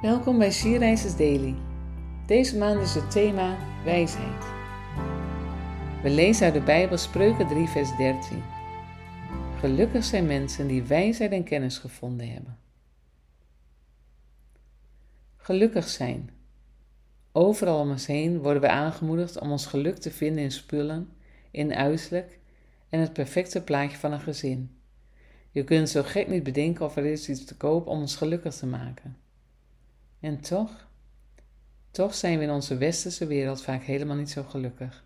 Welkom bij Sierreizers Daily. Deze maand is het thema wijsheid. We lezen uit de Bijbel Spreuken 3 vers 13. Gelukkig zijn mensen die wijsheid en kennis gevonden hebben. Gelukkig zijn. Overal om ons heen worden we aangemoedigd om ons geluk te vinden in spullen, in uiterlijk en het perfecte plaatje van een gezin. Je kunt zo gek niet bedenken of er is iets te koop om ons gelukkig te maken. En toch, toch zijn we in onze westerse wereld vaak helemaal niet zo gelukkig.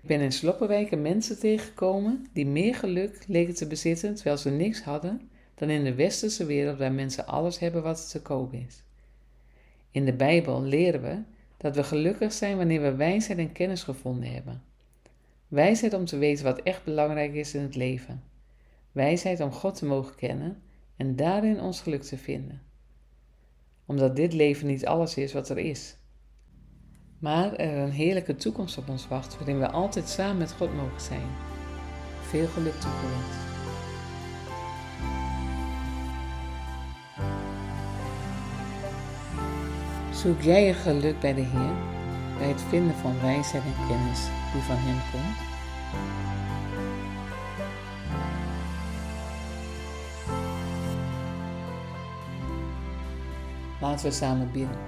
Ik ben in sloppenwijken mensen tegengekomen die meer geluk leken te bezitten terwijl ze niks hadden dan in de westerse wereld waar mensen alles hebben wat te koop is. In de Bijbel leren we dat we gelukkig zijn wanneer we wijsheid en kennis gevonden hebben. Wijsheid om te weten wat echt belangrijk is in het leven. Wijsheid om God te mogen kennen en daarin ons geluk te vinden omdat dit leven niet alles is wat er is. Maar er een heerlijke toekomst op ons wacht, waarin we altijd samen met God mogen zijn. Veel geluk toegewenst. Zoek jij je geluk bij de Heer, bij het vinden van wijsheid en kennis die van Hem komt? Laten we samen bidden.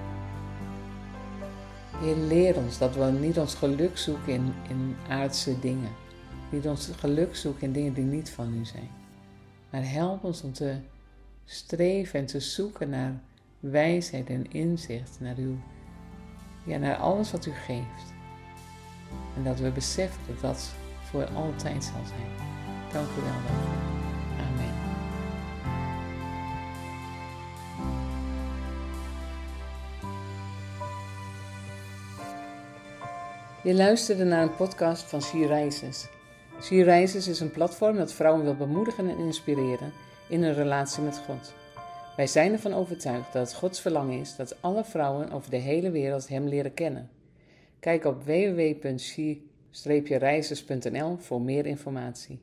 Heer, leer ons dat we niet ons geluk zoeken in, in aardse dingen. Niet ons geluk zoeken in dingen die niet van u zijn. Maar help ons om te streven en te zoeken naar wijsheid en inzicht, naar, uw, ja, naar alles wat u geeft. En dat we beseffen dat dat voor altijd zal zijn. Dank u wel Je luisterde naar een podcast van She Rises. She Rises is een platform dat vrouwen wil bemoedigen en inspireren in hun relatie met God. Wij zijn ervan overtuigd dat het Gods verlangen is dat alle vrouwen over de hele wereld Hem leren kennen. Kijk op www.she-reizes.nl voor meer informatie.